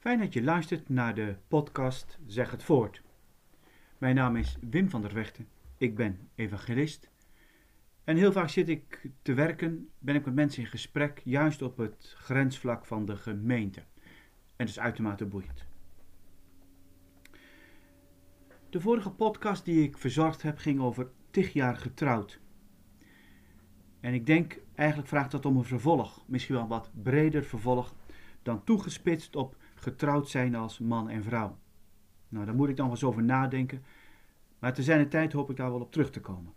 Fijn dat je luistert naar de podcast Zeg het voort. Mijn naam is Wim van der Vechten. Ik ben evangelist. En heel vaak zit ik te werken, ben ik met mensen in gesprek, juist op het grensvlak van de gemeente. En dat is uitermate boeiend. De vorige podcast die ik verzorgd heb ging over tig jaar getrouwd. En ik denk, eigenlijk vraagt dat om een vervolg, misschien wel een wat breder vervolg, dan toegespitst op getrouwd zijn als man en vrouw. Nou, daar moet ik dan wel eens over nadenken, maar te zijn tijd hoop ik daar wel op terug te komen.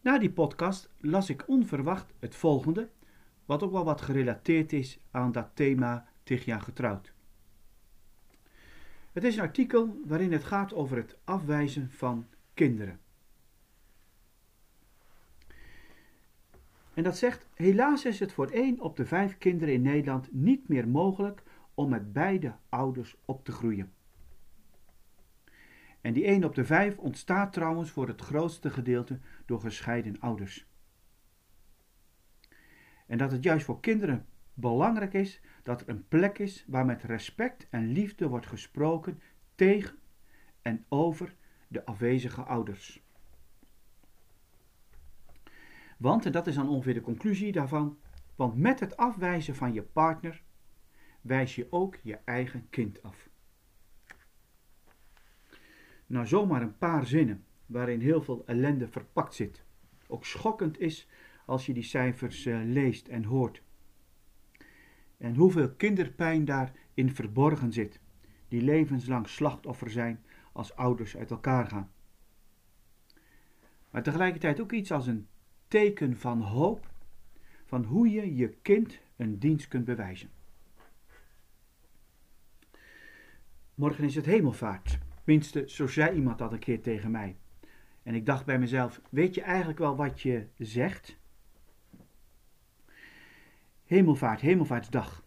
Na die podcast las ik onverwacht het volgende, wat ook wel wat gerelateerd is aan dat thema tig jaar getrouwd. Het is een artikel waarin het gaat over het afwijzen van kinderen. En dat zegt: Helaas is het voor één op de vijf kinderen in Nederland niet meer mogelijk om met beide ouders op te groeien. En die 1 op de 5 ontstaat trouwens voor het grootste gedeelte door gescheiden ouders. En dat het juist voor kinderen belangrijk is dat er een plek is waar met respect en liefde wordt gesproken tegen en over de afwezige ouders. Want, en dat is dan ongeveer de conclusie daarvan, want met het afwijzen van je partner wijs je ook je eigen kind af. Nou, zomaar een paar zinnen waarin heel veel ellende verpakt zit. Ook schokkend is als je die cijfers uh, leest en hoort. En hoeveel kinderpijn daarin verborgen zit, die levenslang slachtoffer zijn als ouders uit elkaar gaan. Maar tegelijkertijd ook iets als een teken van hoop, van hoe je je kind een dienst kunt bewijzen. Morgen is het hemelvaart. Minste, zo zei iemand dat een keer tegen mij. En ik dacht bij mezelf: Weet je eigenlijk wel wat je zegt? Hemelvaart, hemelvaartsdag.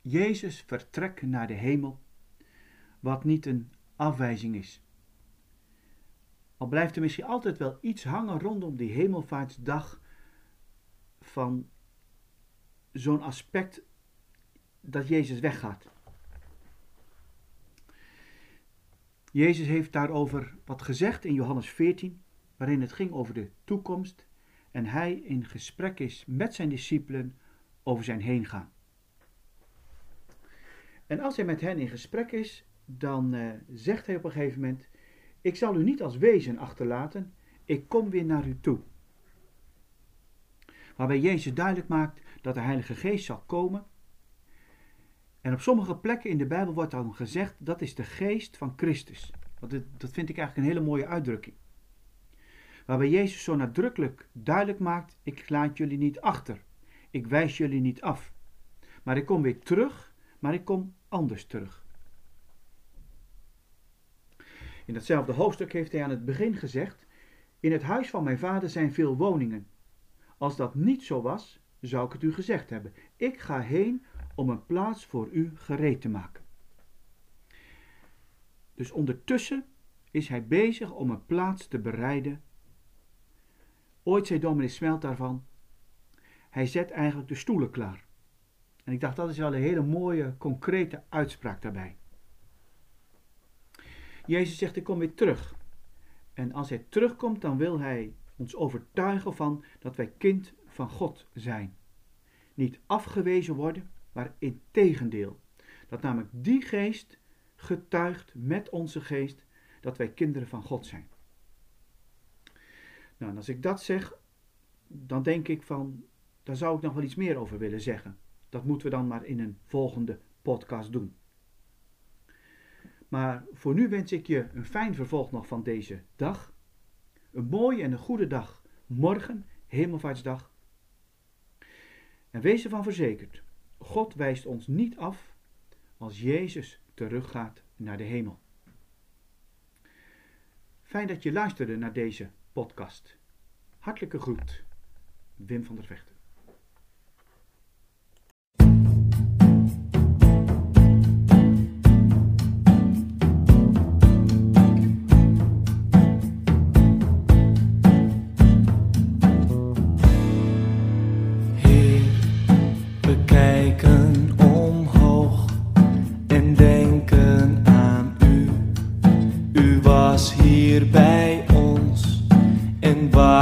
Jezus vertrekt naar de hemel, wat niet een afwijzing is. Al blijft er misschien altijd wel iets hangen rondom die hemelvaartsdag van zo'n aspect dat Jezus weggaat. Jezus heeft daarover wat gezegd in Johannes 14, waarin het ging over de toekomst en hij in gesprek is met zijn discipelen over zijn heengaan. En als hij met hen in gesprek is, dan uh, zegt hij op een gegeven moment: Ik zal u niet als wezen achterlaten, ik kom weer naar u toe. Waarbij Jezus duidelijk maakt dat de Heilige Geest zal komen. En op sommige plekken in de Bijbel wordt dan gezegd dat is de geest van Christus. Want dat vind ik eigenlijk een hele mooie uitdrukking. Waarbij Jezus zo nadrukkelijk duidelijk maakt: Ik laat jullie niet achter. Ik wijs jullie niet af. Maar ik kom weer terug, maar ik kom anders terug. In datzelfde hoofdstuk heeft hij aan het begin gezegd: In het huis van mijn vader zijn veel woningen. Als dat niet zo was, zou ik het u gezegd hebben. Ik ga heen om een plaats voor u gereed te maken. Dus ondertussen is hij bezig om een plaats te bereiden. Ooit zei dominee Smelt daarvan, hij zet eigenlijk de stoelen klaar. En ik dacht, dat is wel een hele mooie, concrete uitspraak daarbij. Jezus zegt, ik kom weer terug. En als hij terugkomt, dan wil hij ons overtuigen van dat wij kind van God zijn. Niet afgewezen worden, maar in tegendeel. Dat namelijk die geest getuigt met onze geest dat wij kinderen van God zijn. Nou, en als ik dat zeg, dan denk ik van, daar zou ik nog wel iets meer over willen zeggen. Dat moeten we dan maar in een volgende podcast doen. Maar voor nu wens ik je een fijn vervolg nog van deze dag. Een mooie en een goede dag. Morgen, Hemelvaartsdag. En wees ervan verzekerd: God wijst ons niet af als Jezus teruggaat naar de hemel. Fijn dat je luisterde naar deze podcast. Hartelijke groet, Wim van der Vechten.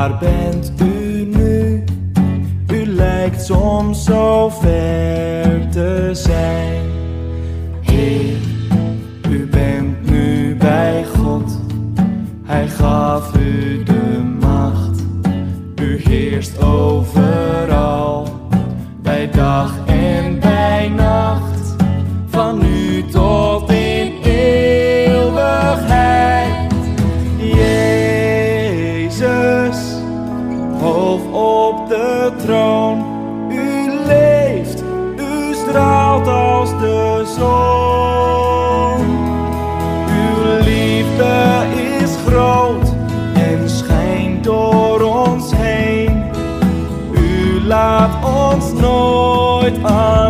Waar bent u nu? U lijkt soms zo ver te zijn. Heer, u bent nu bij God. Hij gaf u de macht. U heerst over. Ons